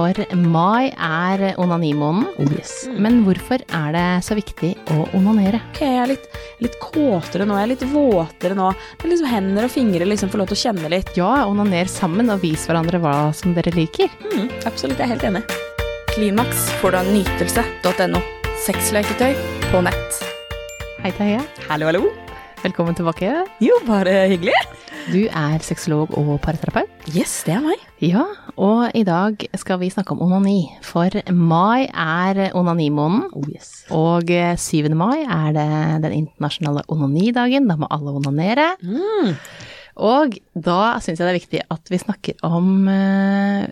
for mai er onanimåneden. Oh yes. Men hvorfor er det så viktig å onanere? Ok, jeg er litt, litt kåtere nå, jeg er litt våtere nå. Men liksom hender og fingre liksom får lov til å kjenne litt. Ja, onaner sammen og vis hverandre hva som dere liker. Mm, absolutt, jeg er helt enig. Klimaks får du av nytelse.no. Sexleketøy på nett. Hei Tahe, Hallo, hallo. velkommen tilbake. Jo, bare hyggelig. Du er sexolog og parterapeut. Yes, det er meg. Ja, og i dag skal vi snakke om onani. For mai er onanimåneden. Oh yes. Og 7. mai er det den internasjonale onanidagen. Da må alle onanere. Mm. Og da syns jeg det er viktig at vi snakker om eh,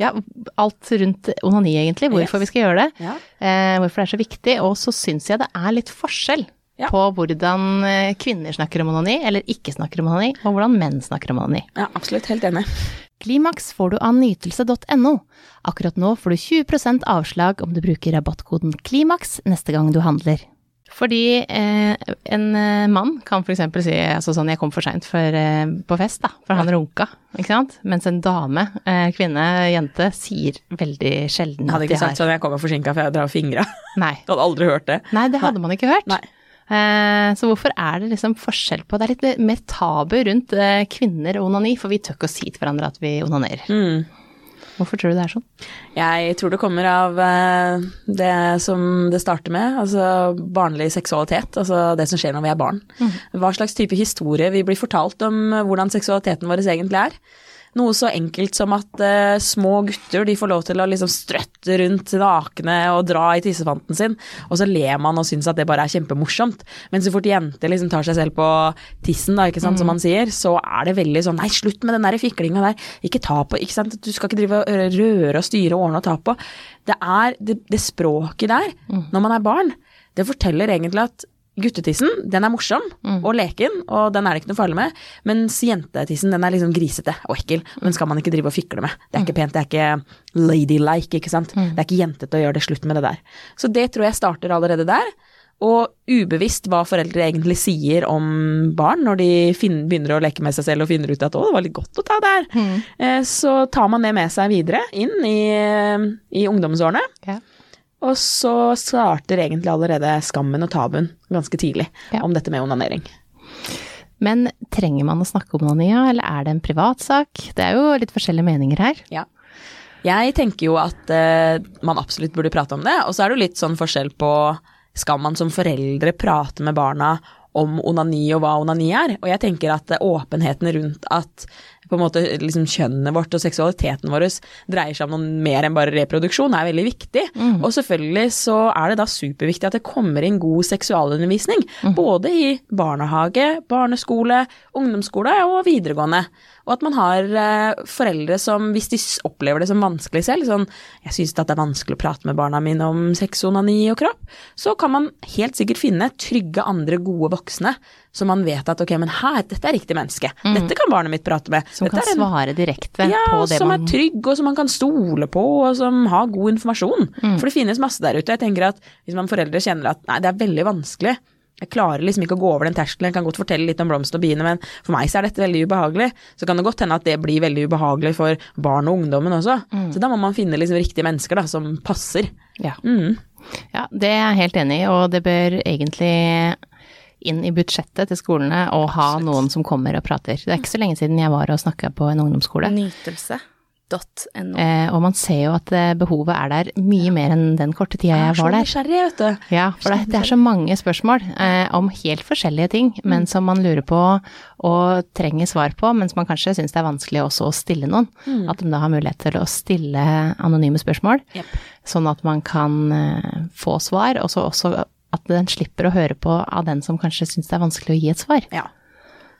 ja, alt rundt onani, egentlig. Hvorfor Yes. vi skal gjøre det. Ja. Eh, hvorfor det er så viktig. Og så syns jeg det er litt forskjell Ja. på hvordan eh, kvinner snakker om onani, eller ikke snakker om onani, og hvordan menn snakker om onani. ja, absolutt, helt enig. Klimaks får du av nytelse.no. Akkurat nå får du 20% avslag om du bruker rabattkoden KLIMAKS neste gang du handler. Fordi eh, en eh, mann kan f.eks. si altså sånn 'jeg kom for seint eh, på fest', da, for han runka, ikke sant. Mens en dame, eh, kvinne, jente, sier veldig sjelden Jeg hadde at hadde ikke sagt har sånn jeg kommer forsinka for jeg drar fingra. Nei. Du hadde aldri hørt det. Nei, det hadde man ikke hørt. Nei. Eh, så hvorfor er det liksom forskjell på Det er litt mer tabu rundt eh, kvinner og onani, for vi tør ikke å si til hverandre at vi onanerer. Mm. Hvorfor tror du det er sånn? Jeg tror det kommer av eh, det som det starter med, altså barnlig seksualitet, altså det som skjer når vi er barn. Hva slags type historie vi blir fortalt om hvordan seksualiteten vår egentlig er. Noe så enkelt som at uh, små gutter de får lov til å liksom strøtte rundt nakne og dra i tissefanten sin, og så ler man og syns at det bare er kjempemorsomt. Men så fort jenter liksom tar seg selv på tissen, da, ikke sant, som man sier, så er det veldig sånn nei, slutt med den der fiklinga der, ikke ta på, ikke sant, du skal ikke drive og røre og styre og ordne og ta på. Det er det, det språket der, når man er barn, det forteller egentlig at Guttetissen den er morsom og leken, og den er det ikke noe farlig med. Mens jentetissen den er liksom grisete og ekkel, og den skal man ikke drive og fikle med. Det er ikke pent, det er ikke ladylike, ikke sant. Det er ikke jentete å gjøre det slutt med det der. Så det tror jeg starter allerede der. Og ubevisst hva foreldre egentlig sier om barn når de finner, begynner å leke med seg selv og finner ut at 'å, det var litt godt å ta der', mm. så tar man det med seg videre inn i, i ungdomsårene. Ja. Og så starter egentlig allerede skammen og tabuen ganske tidlig Ja. om dette med onanering. Men trenger man å snakke om onani, eller er det en privatsak? Det er jo litt forskjellige meninger her. Ja. Jeg tenker jo at uh, man absolutt burde prate om det, og så er det jo litt sånn forskjell på skal man som foreldre prate med barna om onani og hva onani er. Og jeg tenker at åpenheten rundt at på en måte liksom kjønnet vårt og seksualiteten vår dreier seg om noe mer enn bare reproduksjon, er veldig viktig. Og selvfølgelig så er det da superviktig at det kommer inn god seksualundervisning. Både i barnehage, barneskole, ungdomsskole og videregående. Og at man har eh, foreldre som, hvis de opplever det som vanskelig selv, sånn 'jeg syns det er vanskelig å prate med barna mine om sex, onani og kropp', så kan man helt sikkert finne trygge andre gode voksne som man vet at 'ok, men her, dette er riktig menneske', dette kan barnet mitt prate med'. Som dette kan en- svare direkte ja, på det man Ja, som er trygg, og som man kan stole på, og som har god informasjon. For det finnes masse der ute. Jeg tenker at hvis man foreldre kjenner at nei, det er veldig vanskelig, jeg klarer liksom ikke å gå over den terskelen, jeg kan godt fortelle litt om blomster og biene, men for meg så er dette veldig ubehagelig. Så kan det godt hende at det blir veldig ubehagelig for barn og ungdommen også. Så da må man finne liksom riktige mennesker da, som passer. Ja. Mm. ja, det er jeg helt enig i, og det bør egentlig inn i budsjettet til skolene å ha noen som kommer og prater. Det er ikke så lenge siden jeg var og snakka på en ungdomsskole. Nytelse.no. Eh, og man ser jo at eh, behovet er der mye mer enn den korte tida jeg var er der. så nysgjerrig, vet du. Ja, for det, det er så mange spørsmål eh, om helt forskjellige ting, men Mm. som man lurer på og trenger svar på, mens man kanskje syns det er vanskelig også å stille noen. Mm. At de da har mulighet til å stille anonyme spørsmål, yep. sånn at man kan eh, få svar, og så også at den slipper å høre på av den som kanskje syns det er vanskelig å gi et svar. Ja.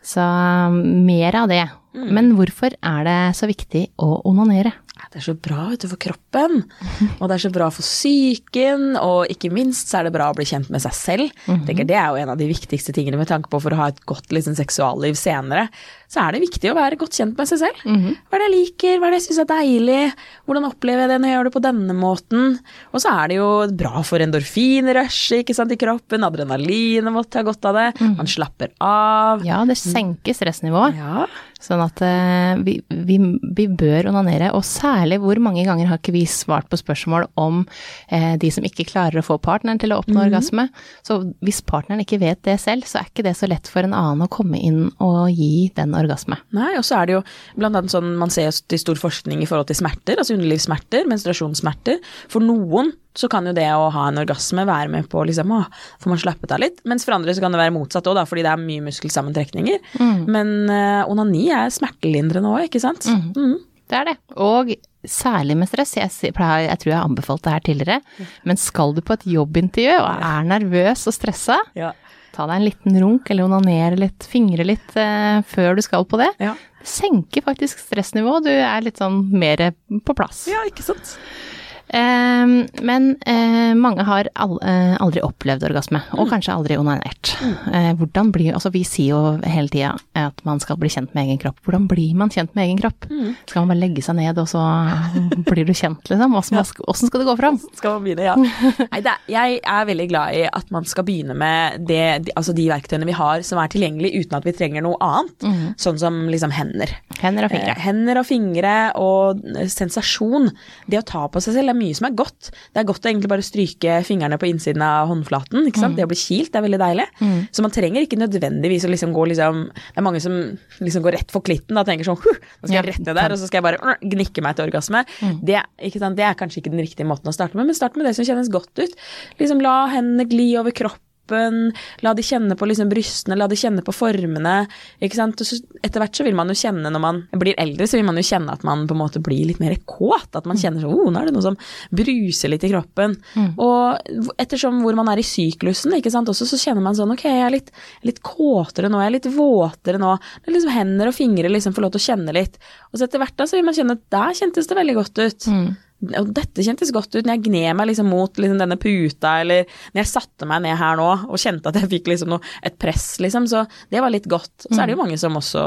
Så mm, mer av det. Mm. Men hvorfor er det så viktig å onanere? Det er så bra vet du, for kroppen, og det er så bra for psyken, og ikke minst så er det bra å bli kjent med seg selv. Jeg tenker Det er jo en av de viktigste tingene med tanke på for å ha et godt liksom, seksualliv senere. Så er det viktig å være godt kjent med seg selv. Hva er det jeg liker, hva er det jeg syns er deilig, hvordan opplever jeg det når jeg gjør det på denne måten. Og så er det jo bra for endorfinrushet i kroppen, adrenalinet vårt har godt av det, man slapper av. Ja, det senker stressnivået. Ja, Sånn at eh, vi, vi, vi bør onanere, og særlig hvor mange ganger har ikke vi svart på spørsmål om eh, de som ikke klarer å få partneren til å oppnå orgasme. Så hvis partneren ikke vet det selv, så er ikke det så lett for en annen å komme inn og gi den orgasme. Nei, og så er det jo blant annet sånn man ser til stor forskning i forhold til smerter, altså underlivssmerter, menstruasjonssmerter. For noen så kan jo det å ha en orgasme være med på liksom, å, får man slappet av litt. Mens for andre så kan det være motsatt òg, fordi det er mye muskelsammentrekninger. Men uh, onani er smertelindrende òg, ikke sant? Mm. Det er det. Og særlig med stress. Jeg, pleier- jeg tror jeg har anbefalt det her tidligere. Men skal du på et jobbintervju og er nervøs og stressa, Ja. ta deg en liten runk eller onanere litt, fingre litt uh, før du skal på det. Ja. Det senker faktisk stressnivået. Du er litt sånn mer på plass. ja, ikke sant? Eh, men eh, mange har eh, aldri opplevd orgasme, og kanskje aldri onanert. Eh, hvordan blir Altså, vi sier jo hele tida at man skal bli kjent med egen kropp. Hvordan blir man kjent med egen kropp? Skal man bare legge seg ned, og så blir du kjent, liksom? Åssen skal det gå fram? Skal man begynne, ja. Nei, det er, jeg er veldig glad i at man skal begynne med det, de, altså de verktøyene vi har som er tilgjengelig uten at vi trenger noe annet. Sånn som liksom hender. Hender og fingre. Hender og fingre og sensasjon. Det å ta på seg selv, er mye som er godt. Det er godt å egentlig bare stryke fingrene på innsiden av håndflaten. ikke sant? Det å bli kilt det er veldig deilig. Så man trenger ikke nødvendigvis å liksom gå liksom Det er mange som liksom går rett for klitten og tenker sånn Nå skal jeg rett ned der, og så skal jeg bare øh, gnikke meg til orgasme. Det, ikke sant? det er kanskje ikke den riktige måten å starte med, men start med det som kjennes godt ut. Liksom La hendene gli over kroppen. La de kjenne på liksom brystene, la de kjenne på formene. ikke sant? Etter hvert så vil man jo kjenne når man blir eldre, så vil man jo kjenne at man på en måte blir litt mer kåt. At man kjenner sånn oh, nå er det noe som bruser litt i kroppen. Og ettersom hvor man er i syklusen, ikke sant, også, så kjenner man sånn ok, jeg er litt, litt kåtere nå, jeg er litt våtere nå. Det er liksom Hender og fingre liksom får lov til å kjenne litt. Og så etter hvert da så vil man kjenne at der kjentes det veldig godt ut. Og dette kjentes godt ut når jeg gned meg liksom mot liksom denne puta, eller når jeg satte meg ned her nå og kjente at jeg fikk liksom noe, et press, liksom. Så det var litt godt. Og så er det jo mange som også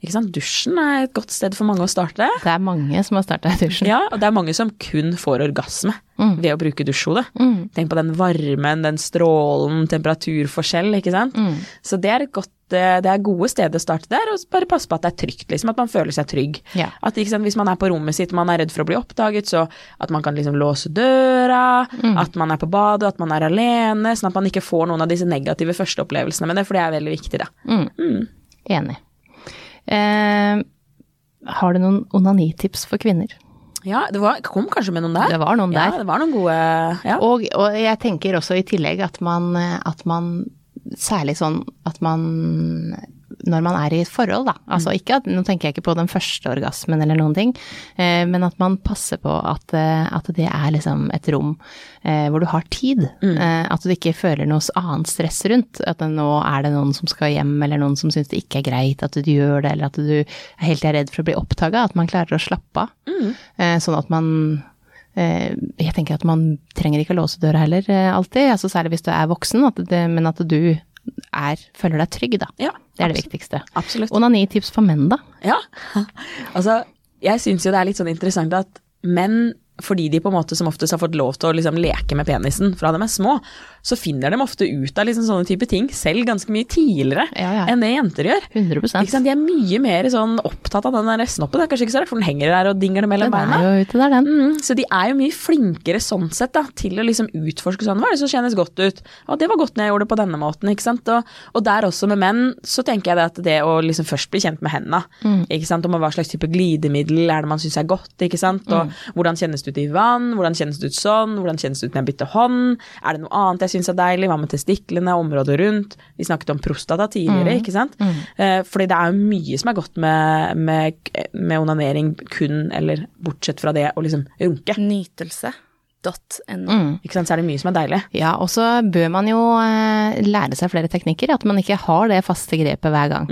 Dusjen er et godt sted for mange å starte. Det er mange som har starta i dusjen. Ja, og det er mange som kun får orgasme ved å bruke dusjhodet. Tenk på den varmen, den strålen, temperaturforskjell, ikke sant. Så det er godt eh, det er gode steder å starte der, og bare passe på at det er trygt, liksom, at man føler seg trygg. Ja. At ikke sant, Hvis man er på rommet sitt og man er redd for å bli oppdaget, så at man kan liksom låse døra, at man er på badet, at man er alene, sånn at man ikke får noen av disse negative førsteopplevelsene med det, for det er veldig viktig, da. Enig. Eh, har du noen onanitips for kvinner? Ja, det var, kom kanskje med noen der. Det var noen der. Ja, det var noen gode ja. Og, og jeg tenker også i tillegg at man, at man Særlig sånn at man Når man er i et forhold, da. Altså ikke at Nå tenker jeg ikke på den første orgasmen eller noen ting, eh, men at man passer på at, eh, at det er liksom et rom eh, hvor du har tid. Eh, at du ikke føler noe annet stress rundt. At nå er det noen som skal hjem, eller noen som syns det ikke er greit at du gjør det, eller at du er helt redd for å bli oppdaga. At man klarer å slappe av. Eh, sånn at man Eh, jeg tenker at man trenger ikke å låse døra heller, alltid. Altså, særlig hvis du er voksen, at det, men at du er, føler deg trygg, da. Ja, det er det viktigste. Absolutt. Onanitips for menn, da? Ja. altså, jeg syns jo det er litt sånn interessant at menn, fordi de på en måte som oftest har fått lov til å liksom leke med penisen fra de er små, så finner de ofte ut av liksom sånne type ting selv ganske mye tidligere Ja, ja. enn det jenter gjør. 100 Ikke sant? De er mye mer sånn opptatt av den der snoppen. Det er kanskje ikke så rart, for den henger der og dingler mellom beina. jo ute der, den. Mm, så de er jo mye flinkere sånn sett da, til å liksom utforske sånn, hva er det som kjennes godt ut? Og det var godt når jeg gjorde det på denne måten, ikke sant? Og, og der også med menn, så tenker jeg det at det å liksom først bli kjent med hendene, ikke sant? Med hva slags type glidemiddel er det man synes er godt, ikke sant? Og hvordan kjennes det ut i vann, hvordan kjennes det ut sånn, hvordan kjennes det ut når jeg bytter hånd, er det noe annet jeg synes er deilig, hva med testiklene, området rundt, vi snakket om prostata tidligere, ikke sant? Eh, fordi det er jo mye som er godt med, med, med onanering kun, eller bortsett fra det å liksom runke. Nytelse.no. Ikke sant, så er det mye som er deilig. Ja, og så bør man jo eh, lære seg flere teknikker, at man ikke har det faste grepet hver gang.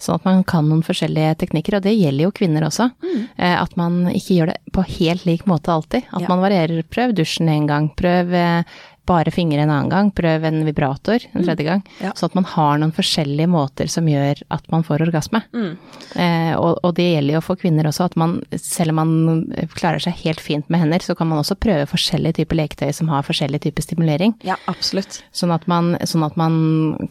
Sånn at man kan noen forskjellige teknikker, og det gjelder jo kvinner også. Eh, At man ikke gjør det på helt lik måte alltid. At Ja. man varierer. Prøv dusjen en gang, prøv eh, bare fingre en annen gang, prøv en vibrator en tredje gang. Ja. Så at man har noen forskjellige måter som gjør at man får orgasme. Eh, og, og det gjelder jo for kvinner også, at man, selv om man klarer seg helt fint med hender, så kan man også prøve forskjellige typer leketøy som har forskjellig type stimulering. Ja, absolutt. Sånn at, man, sånn at man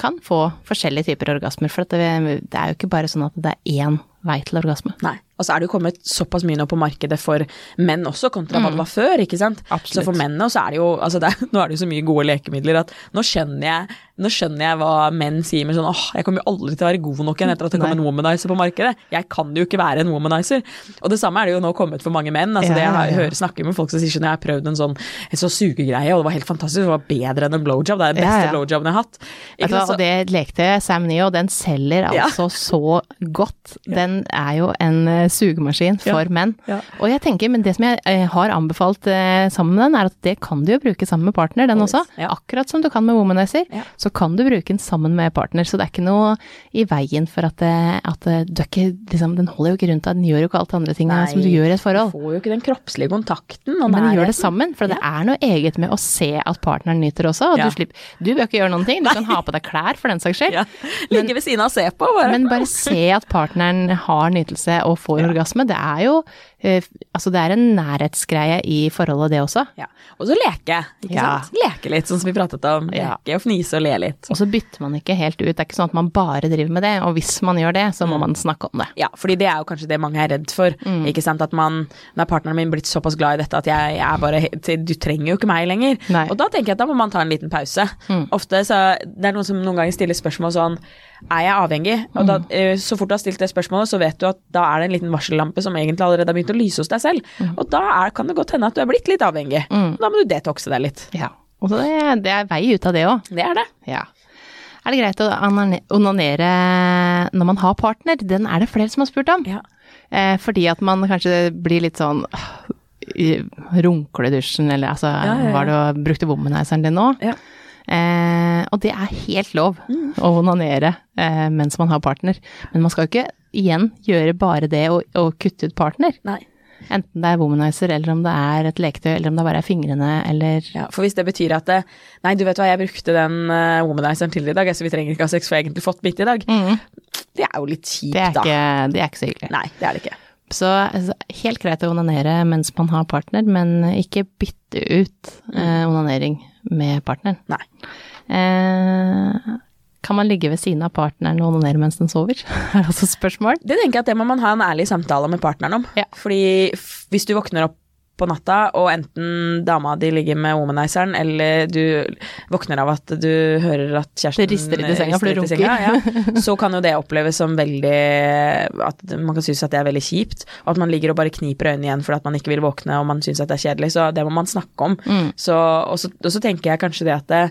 kan få forskjellige typer orgasmer. For det, det er jo ikke bare sånn at det er én vei til orgasme. Nei. Og så er det jo kommet såpass mye nå på markedet for menn også, kontra hva det var før, ikke sant. Absolutt. Så for mennene så er det jo altså det er, Nå er det jo så mye gode lekemidler at nå skjønner jeg, nå skjønner jeg hva menn sier med sånn åh, jeg kommer jo aldri til å være god nok igjen etter at det kom en womanizer på markedet. Jeg kan jo ikke være en womanizer. Og det samme er det jo nå kommet for mange menn. Altså Ja, det jeg, har- ja, ja. hører snakker med folk som sier sånn, jeg har prøvd en sånn, en sånn sugegreie, og det var helt fantastisk, det var bedre enn en blowjob. Det er den beste ja. blowjoben jeg har hatt. Vet Ikke du og det lekte Sam Neo, den selger Ja. altså så godt. Den er jo en eh, sugemaskin for menn. Ja. Og jeg tenker, men det som jeg eh, har anbefalt eh, sammen med den, er at det kan du jo bruke sammen med partner, den også. Ja. Akkurat som du kan med womanizer, Ja. så kan du bruke den sammen med partner. Så det er ikke noe i veien for at, det- at du er ikke, liksom, den holder jo ikke rundt deg, den gjør jo ikke alt andre ting Nei, som du gjør i et forhold. Du får jo ikke den kroppslige kontakten. Men gjør det sammen, for det er noe eget med å se at partneren nyter også. Og Ja. du, slipper, du bør ikke gjøre noen ting, du kan ha på deg klær for den saks skyld. Ja. Ligge ved siden av og se på, bare. Men bare se at partneren har nytelse og får orgasme, det er jo Altså det er en nærhetsgreie i forholdet, det også. Ja. Og så leke, ikke Ja. sant. Leke litt, sånn som vi pratet om. Ja. Leke og fnise og le litt. Og så bytter man ikke helt ut. Det er ikke sånn at man bare driver med det, og hvis man gjør det, så Mm. må man snakke om det. Ja, fordi det er jo kanskje det mange er redd for. Mm. Ikke sant, at man Nå er partneren min blitt såpass glad i dette at jeg, jeg er bare Du trenger jo ikke meg lenger. Nei. Mm. Og da tenker jeg at da må man ta en liten pause. Ofte så Det er noen som noen ganger stiller spørsmål sånn Er jeg avhengig? Og Mm. da, eh, så fort du har stilt det spørsmålet, så vet du at da er det en liten varsellampe som egentlig allerede har begynt å lyse hos deg selv. Mm. Og da er, kan det godt hende at du er blitt litt avhengig. Og Da må du detoxe deg litt. Ja. Og det, det er vei ut av det òg. Det er det. Ja. Er det greit å onanere når man har partner? Den er det flere som har spurt om. Ja. Eh, fordi at man kanskje blir litt sånn «Åh, i- dusjen, eller altså ja, ja. Var det å brukte womanizeren din nå? Ja. Eh, og det er helt lov Mm. å onanere eh, mens man har partner. Men man skal jo ikke igjen gjøre bare det og, og kutte ut partner. Nei. Enten det er womanizer, eller om det er et leketøy, eller om det bare er fingrene, eller Ja, for hvis det betyr at det, Nei, du vet hva, jeg brukte den uh, womanizeren til i dag, så vi trenger ikke ha sex, for jeg har egentlig fått mitt i dag. Det er jo litt kjipt, Mm. det, er da. ikke, det er ikke så hyggelig. Nei, det er det ikke. Så altså, helt greit å onanere mens man har partner, men ikke bytte ut eh, onanering med partneren. Nei. Eh, kan man ligge ved siden av partneren og onanere mens den sover? er det også spørsmål. Det tenker jeg at det må man ha en ærlig samtale med partneren om. Ja. Fordi hvis du våkner opp på natta, og enten dama di ligger med womanizeren, eller du våkner av at du hører at kjæresten rister litt i senga, for det runker. senga, ja, så kan jo det oppleves som veldig At man kan synes at det er veldig kjipt, og at man ligger og bare kniper øynene igjen fordi at man ikke vil våkne og man synes at det er kjedelig, så det må man snakke om. Mm. Så, og, så, og så tenker jeg kanskje det at det,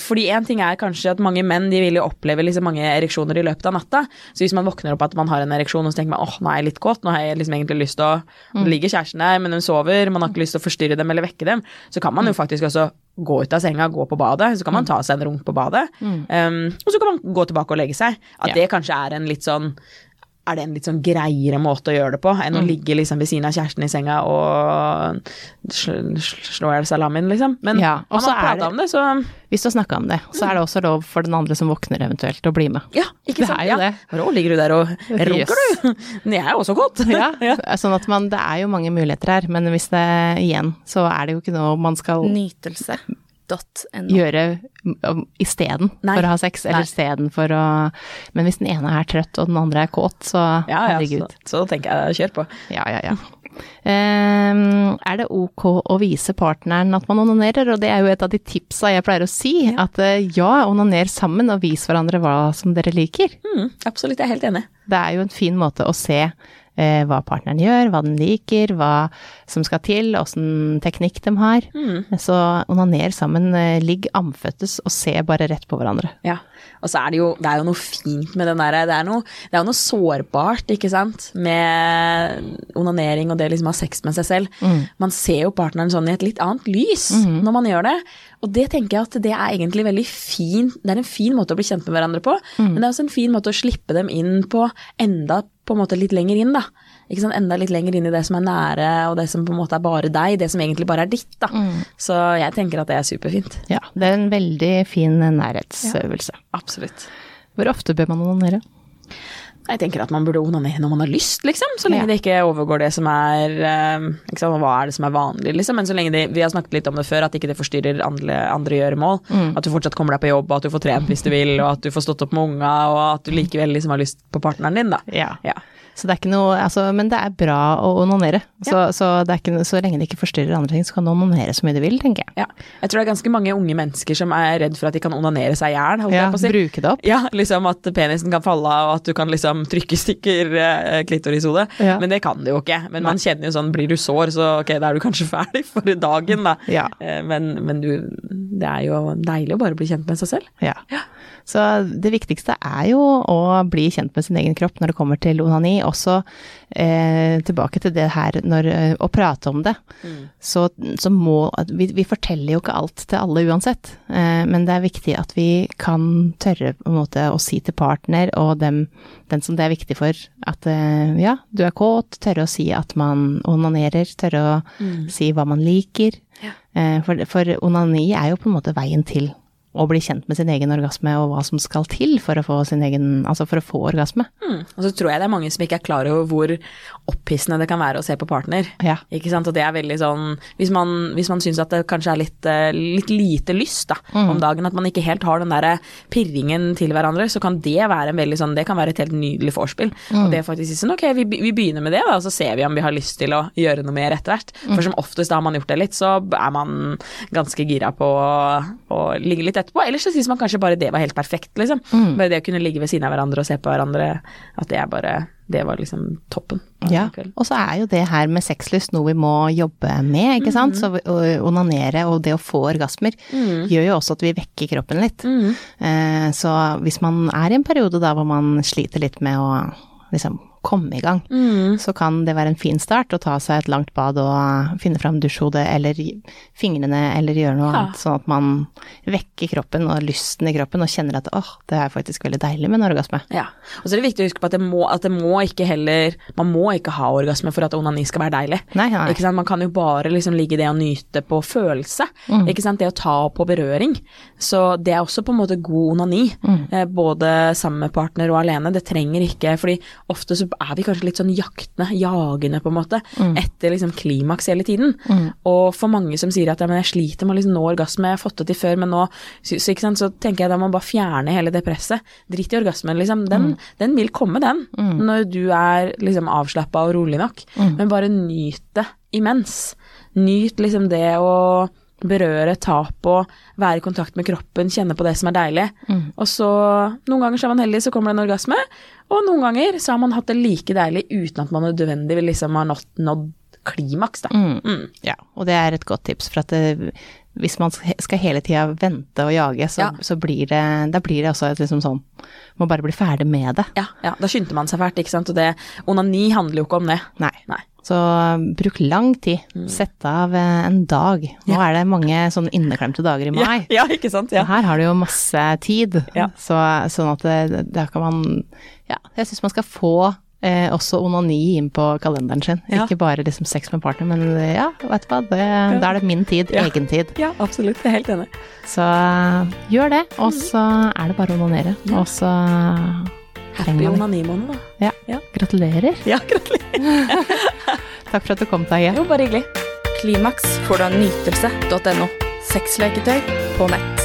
Fordi en ting er kanskje at mange menn de vil jo oppleve liksom mange ereksjoner i løpet av natta. Så hvis man våkner opp at man har en ereksjon og så tenker man åh, nå er jeg litt kåt, nå har jeg liksom egentlig lyst til å Mm. ligge kjæresten der, men hun sover, man har ikke lyst til å forstyrre dem eller vekke dem, så kan man Mm. jo faktisk også gå ut av senga, gå på badet, så kan man ta seg en runk på badet, um, og så kan man gå tilbake og legge seg. At Mm. Det kanskje er en litt sånn er det en litt sånn greiere måte å gjøre det på, enn Mm. å ligge liksom ved siden av kjæresten i senga og sl sl slå i hjel salamien, liksom. Men Ja, og har prata det- om det, så Hvis du har snakka om det, så er det også lov for den andre som våkner eventuelt å bli med. ja, ikke Det sant. er jo ja. det. Rå, ligger du der og runker, du? Jeg er jo også godt. Ja, sånn at man, det er jo mange muligheter her, men hvis det igjen, så er det jo ikke noe man skal Nytelse.no. gjøre um, isteden for å ha sex, eller istedenfor isteden for å Men hvis den ene er trøtt og den andre er kåt, så Ja, ja, herregud. så, så tenker jeg kjør på. Ja, ja, ja. Um, er det ok å vise partneren at man onanerer? Og det er jo et av de tipsa jeg pleier å si, at uh, ja, onaner sammen og vis hverandre hva som dere liker. Mm, absolutt, jeg er helt enig. Det er jo en fin måte å se hva partneren gjør, hva den liker, hva som skal til, åssen teknikk de har. Så onaner sammen, eh, ligg amføttes og se bare rett på hverandre. Ja, og så er det jo, det er jo noe fint med den derre det, er det er jo noe sårbart, ikke sant, med onanering og det liksom å ha sex med seg selv. Man ser jo partneren sånn i et litt annet lys når man gjør det. Og det tenker jeg at det er egentlig veldig fin Det er en fin måte å bli kjent med hverandre på, men det er også en fin måte å slippe dem inn på enda på en måte litt lenger inn, da. ikke sant, enda litt lenger inn i det som er nære, og det som på en måte er bare deg, det som egentlig bare er ditt, da. Så jeg tenker at det er superfint. Ja, det er en veldig fin nærhetsøvelse. Absolutt. Hvor ofte bør man onanere? Jeg tenker at man burde onanere når man har lyst, liksom. Så lenge Ja. det ikke overgår det som er liksom, Hva er det som er vanlig, liksom. Men så lenge det, vi har snakket litt om det før, at ikke det forstyrrer andre, andre gjøremål. At du fortsatt kommer deg på jobb, at du får trent hvis du vil, og at du får stått opp med unga, og at du likevel liksom har lyst på partneren din, da. Ja. Ja. Så det er ikke noe, altså, men det er bra å onanere. Så, så, det er ikke, så lenge det ikke forstyrrer andre ting, så kan du onanere så mye du vil, tenker jeg. Ja. Jeg tror det er ganske mange unge mennesker som er redd for at de kan onanere seg i hjel, Ja, si. bruke det opp. Ja, liksom at penisen kan falle av, og at du kan liksom trykke stikker stykker eh, klitorishodet. Ja. Men det kan det jo ikke. Men man kjenner jo sånn, blir du sår, så ok, da er du kanskje ferdig for dagen, da. Ja. Eh, Men, men du, det er jo deilig å bare bli kjent med seg selv. Ja. Så det viktigste er jo å bli kjent med sin egen kropp når det kommer til onani. Også eh, tilbake til det her når, eh, å prate om det. Så, så må vi, vi forteller jo ikke alt til alle uansett. Eh, men det er viktig at vi kan tørre på en måte å si til partner og dem, den som det er viktig for, at eh, ja, du er kåt, tørre å si at man onanerer, tørre å si hva man liker. Eh, for, for onani er jo på en måte veien til å bli kjent med sin egen orgasme og hva som skal til for å få sin egen, altså for å få orgasme. Mm. Og så tror jeg det er mange som ikke er klar over hvor opphissende det kan være å se på partner. Ja. Ikke sant? Og det er veldig sånn Hvis man, hvis man syns at det kanskje er litt, eh, litt lite lyst da, om dagen, at man ikke helt har den derre pirringen til hverandre, så kan det være en veldig sånn Det kan være et helt nydelig vorspiel. Og det er faktisk sånn ok, vi, vi begynner med det, da, og så ser vi om vi har lyst til å gjøre noe mer etter hvert. For som oftest da har man gjort det litt, så er man ganske gira på å, ligge litt etterpå. Ellers så syns man kanskje bare det var helt perfekt, liksom. Bare det å kunne ligge ved siden av hverandre og se på hverandre, at det er bare Det var liksom toppen. Ja, og så er jo det her med sexlyst noe vi må jobbe med, ikke sant. Så å onanere og det å få orgasmer gjør jo også at vi vekker kroppen litt. Eh, så hvis man er i en periode da hvor man sliter litt med å liksom komme i gang, så kan det være en fin start å ta seg et langt bad og finne fram dusjhodet eller fingrene eller gjøre noe Ja. annet, sånn at man vekker kroppen og lysten i kroppen og kjenner at åh, det er faktisk veldig deilig med en orgasme. Ja. Og så er det viktig å huske på at det må, at det må ikke heller Man må ikke ha orgasme for at onani skal være deilig. Nei, nei. Ikke sant? Man kan jo bare liksom ligge i det å nyte på følelse. Mm. Ikke sant? Det å ta på berøring. Så det er også på en måte god onani. Mm. Eh, både sammen med partner og alene. Det trenger ikke fordi ofte så er vi kanskje litt sånn jaktende, jagende på en måte, Mm. etter liksom klimaks hele tiden. Og for mange som sier at ja, men jeg sliter med å liksom nå orgasme, jeg har fått det til før, men nå så, så, sant? så tenker jeg da må man bare fjerne hele det presset. Dritt i orgasmen, liksom. Den, den vil komme, den. Når du er liksom avslappa og rolig nok. Men bare nyt det imens. Nyt liksom det å berøre, ta på, være i kontakt med kroppen, kjenne på det som er deilig. Og så, noen ganger så er man heldig, så kommer det en orgasme, og noen ganger så har man hatt det like deilig uten at man nødvendig vil liksom ha nådd, nådd klimaks, da. Mm. Ja, og det er et godt tips, for at det, hvis man skal hele tida vente og jage, så, Ja. så blir det, da blir det også et liksom sånn Må bare bli ferdig med det. Ja, ja, da skyndte man seg fælt, ikke sant. Og det, onani handler jo ikke om det. Nei. Nei. Så um, bruk lang tid. Sett av eh, en dag. Nå Ja. er det mange sånn inneklemte dager i mai. Ja, ja ikke sant. Så Ja. her har du jo masse tid. Så, sånn at det, da kan man Ja, jeg syns man skal få eh, også onani inn på kalenderen sin. Ikke bare liksom sex med partner, men eh, ja, vet du hva, det, da er det min tid. Egen tid. ja, absolutt. Jeg er helt enig. Så eh, gjør det, og så er det bare å onanere. Og så Happy onanimåned, da. Ja. Ja. Gratulerer. Ja, gratulerer. Takk for at du kom, Taje. Jo, bare hyggelig. Klimaks får du av nytelse.no. Sexleketøy på nett.